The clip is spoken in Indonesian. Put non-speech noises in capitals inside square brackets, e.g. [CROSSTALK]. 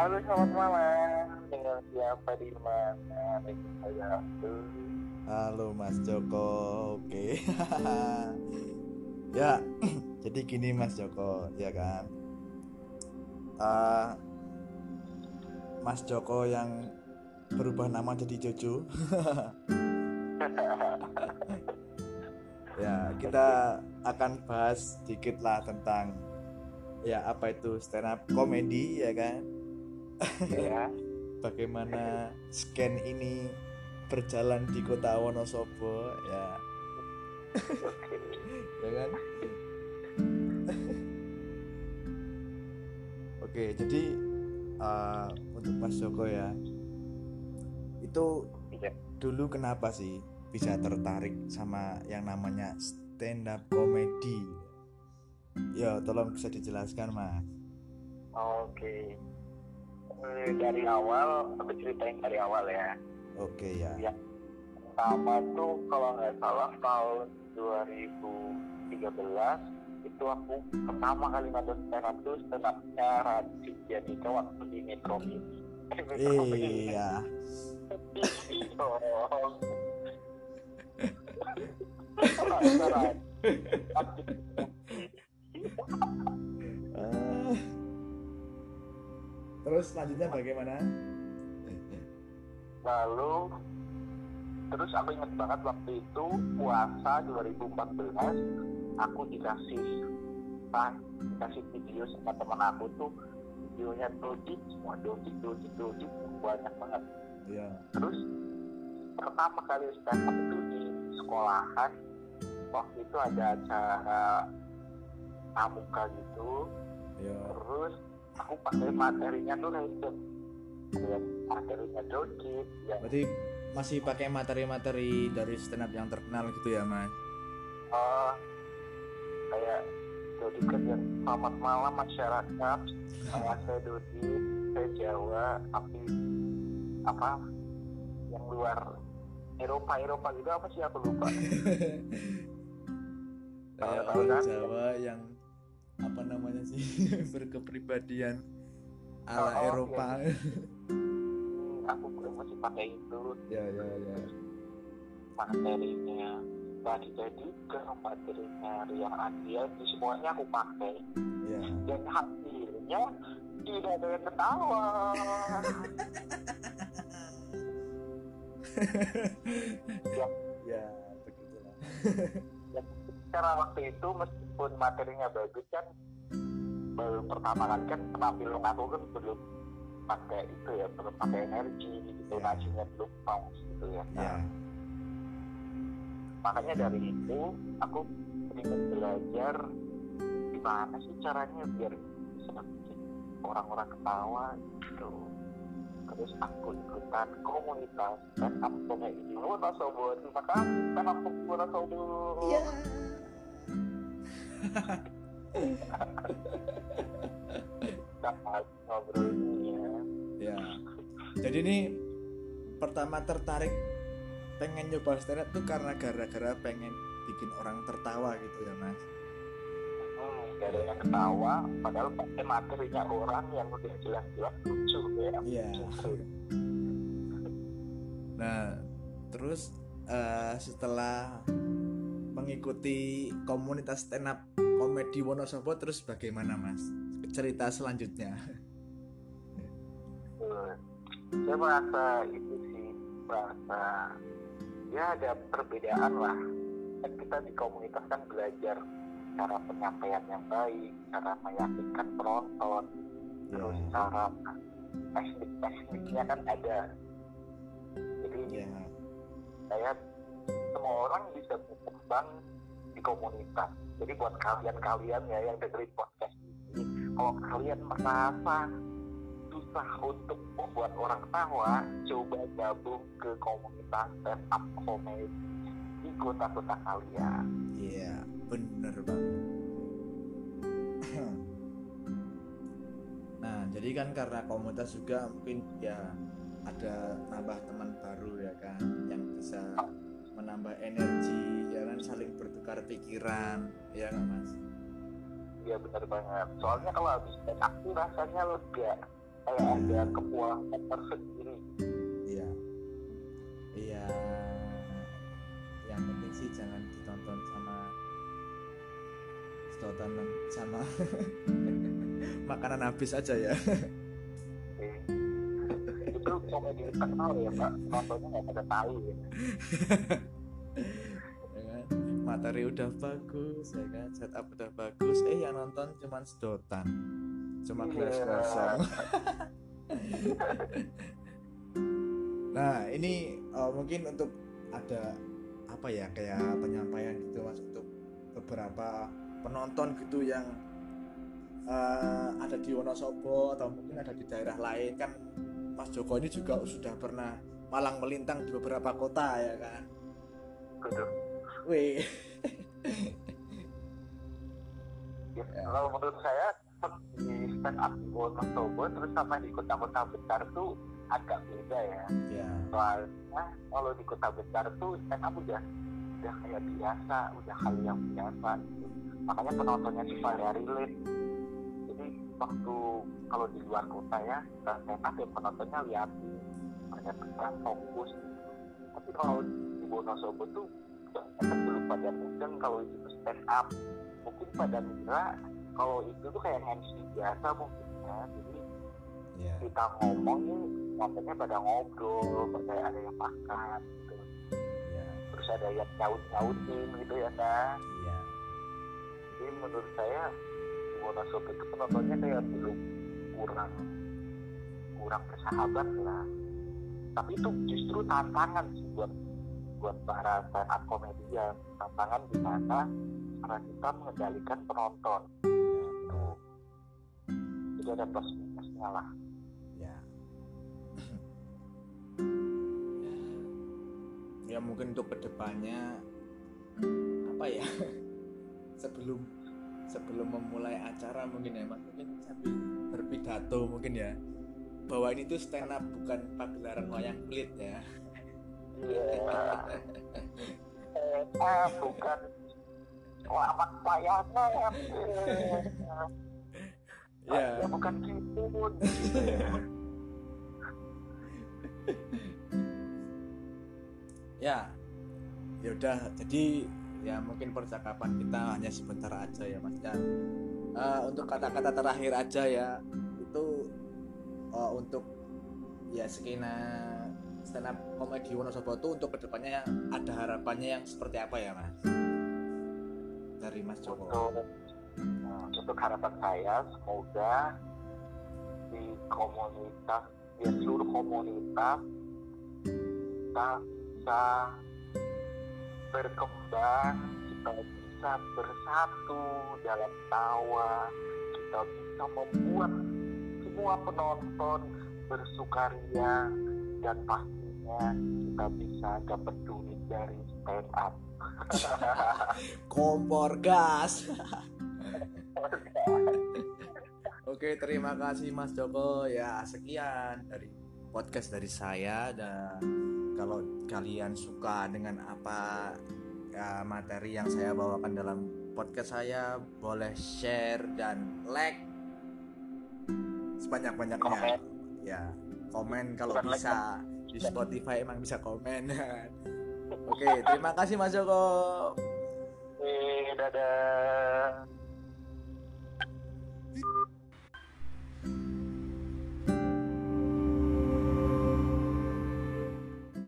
Halo selamat malam dengan siapa di mana dengan saya. Halo Mas Joko, oke. [LAUGHS] ya, [CLEARS THROAT] jadi gini Mas Joko, ya kan. Uh, Mas Joko yang berubah nama jadi Jojo. [LAUGHS] ya, kita akan bahas sedikit lah tentang ya apa itu stand up comedy ya kan. Ya. Bagaimana scan ini berjalan di kota Wonosobo ya. ya kan? Oke, jadi uh, untuk Mas Joko ya, itu Iya. dulu kenapa sih bisa tertarik sama yang namanya stand up comedy? Ya, tolong bisa dijelaskan, Mas. Oke. Eh, Dari awal aku ceritain dari awal ya. Oke ya. Yang pertama tuh kalau nggak salah tahun 2013 itu aku pertama kali nonton stand up tuh stand upnya Raditya Dika waktu di. Eh, Metro Mini. Iya. Terus selanjutnya bagaimana? Lalu terus aku inget banget waktu itu puasa 2014 aku dikasih ah, dikasih video sama teman aku tuh videonya dodik semua dodik dodik dodik banyak banget Iya. terus pertama kali stand up itu di sekolahan waktu itu ada acara pramuka gitu Iya. terus aku pakai materinya tuh random ada materinya dodik ya. Berarti masih pakai materi-materi dari stand up yang terkenal gitu ya, Mas? Oh, kayak Dodi yang selamat malam masyarakat. Saya Dodi saya Jawa tapi apa? Yang luar Eropa Eropa gitu apa sih? Aku lupa. [LAUGHS] Kayak orang kan? Jawa yang apa namanya sih [LAUGHS] berkepribadian ala Oh, oh, Eropa. Hmm, [LAUGHS] aku belum masih pakai itu ya ya ya. materinya tadi jadi ke materinya Rian Adria itu semuanya aku pakai Ya. dan hasilnya tidak ada yang ketawa [LAUGHS] Ya, begitulah. Karena waktu itu meskipun materinya bagus kan baru pertama kali kan penampilan aku kan belum pakai itu ya belum pakai energi gitu Ya. nasinya belum paus gitu ya Ya. Nah, makanya dari itu aku ingin belajar gimana sih caranya biar bisa bikin orang-orang ketawa gitu terus aku ikutan komunitas stand up comedy Wonosobo terima kasih stand up Wonosobo Iya. dapat ngobrolnya Ya. Jadi ini pertama tertarik pengen nyoba stand up tuh karena gara-gara pengen bikin orang tertawa gitu ya, Mas. hmm, gak ada yang ketawa padahal pakai materinya orang yang udah jelas-jelas lucu ya Iya. Lucu. Nah, terus eh, setelah mengikuti komunitas stand up komedi Wonosobo terus bagaimana Mas? Cerita selanjutnya. Hmm. saya merasa itu sih merasa ya ada perbedaan lah kan kita di komunitas kan belajar cara penyampaian yang baik cara meyakinkan penonton terus Ya. cara teknik-tekniknya kan ada jadi Ya. saya semua orang bisa berkembang di komunitas jadi buat kalian-kalian ya yang dengerin podcast ini kalau kalian merasa susah untuk membuat orang tawa coba gabung ke komunitas stand up comedy di kota-kota kalian Iya, bener banget. [CLEARS THROAT] nah, jadi kan karena komunitas juga mungkin ya ada nambah teman baru ya kan yang bisa menambah energi ya kan saling bertukar pikiran ya nggak mas Iya benar banget. Soalnya kalau habis up tuh rasanya lega. kayak ada kepuasan tersendiri iya iya yang penting sih jangan ditonton sama sedotan sama [LAUGHS] makanan habis aja ya [LAUGHS] komedi terkenal ya pak. Nontonnya nggak pada tahu ya. [LAUGHS] Ya kan? materi udah bagus ya kan? Setup udah bagus. Eh yang nonton cuman sedotan. Cuma gelas Iya. kosong. [LAUGHS] Nah ini eh, mungkin untuk ada apa ya kayak penyampaian gitu mas untuk beberapa penonton gitu yang eh, ada di Wonosobo atau mungkin ada di daerah lain. Kan Mas Joko ini juga sudah pernah malang melintang di beberapa kota ya kan? Gitu Wih, Ya, Ya. kalau menurut saya di stand up di Wonosobo terus sama di kota-kota besar tuh agak beda ya. Ya, soalnya kalau di kota besar tuh stand up udah udah kayak biasa udah hal yang biasa gitu. makanya penontonnya sih pada relate kalau di luar kota ya up ya penontonnya lihat banyak kita fokus. Tapi kalau di Wonosobo tuh belum pada mudeng kalau itu stand up. Mungkin pada mengira kalau itu tuh kayak MC biasa mungkin ya jadi ya, kita ngomong nih kontennya pada ngobrol pada ada yang makan gitu. Ya, terus ada yang nyaut nyautin gitu ya kan ya, jadi menurut saya Wonosobo itu penontonnya kayak belum kurang kurang bersahabat lah tapi itu justru tantangan sih buat buat para stand up komedian tantangan di mana cara kita mengendalikan penonton gitu. jadi ada plus minusnya lah ya. Ya mungkin untuk ke depannya apa ya? [LAUGHS] Sebelum sebelum memulai acara mungkin ya mas mungkin sambil berpidato mungkin ya bahwa ini tuh stand up bukan pagelaran wayang kulit ya Iya. Eh, bukan selamat layanan. ya Ya, bukan gitu. [LAUGHS] ya ya udah jadi ya mungkin percakapan kita hanya sebentar aja ya mas dan eh, untuk kata-kata terakhir aja ya. Itu eh, untuk ya skena stand up komedi Wonosobo itu untuk ke depannya ada harapannya yang seperti apa ya mas? Dari mas Joko. Untuk nah, untuk harapan saya semoga di komunitas di seluruh komunitas kita bisa berkembang kita bisa bersatu dalam tawa. Kita bisa membuat semua penonton bersukaria dan pastinya kita bisa dapat duit dari stand up [LAUGHS] kompor gas. Oke, terima kasih Mas Joko. Ya, sekian dari podcast dari saya. Dan kalau kalian suka dengan apa ya, materi yang saya bawakan dalam podcast saya, boleh share dan like sebanyak-banyaknya. Komen. Ya, komen kalau Bukan like, bisa di Spotify emang bisa komen. [LAUGHS] Oke, terima kasih Mas Joko. Eh, dadah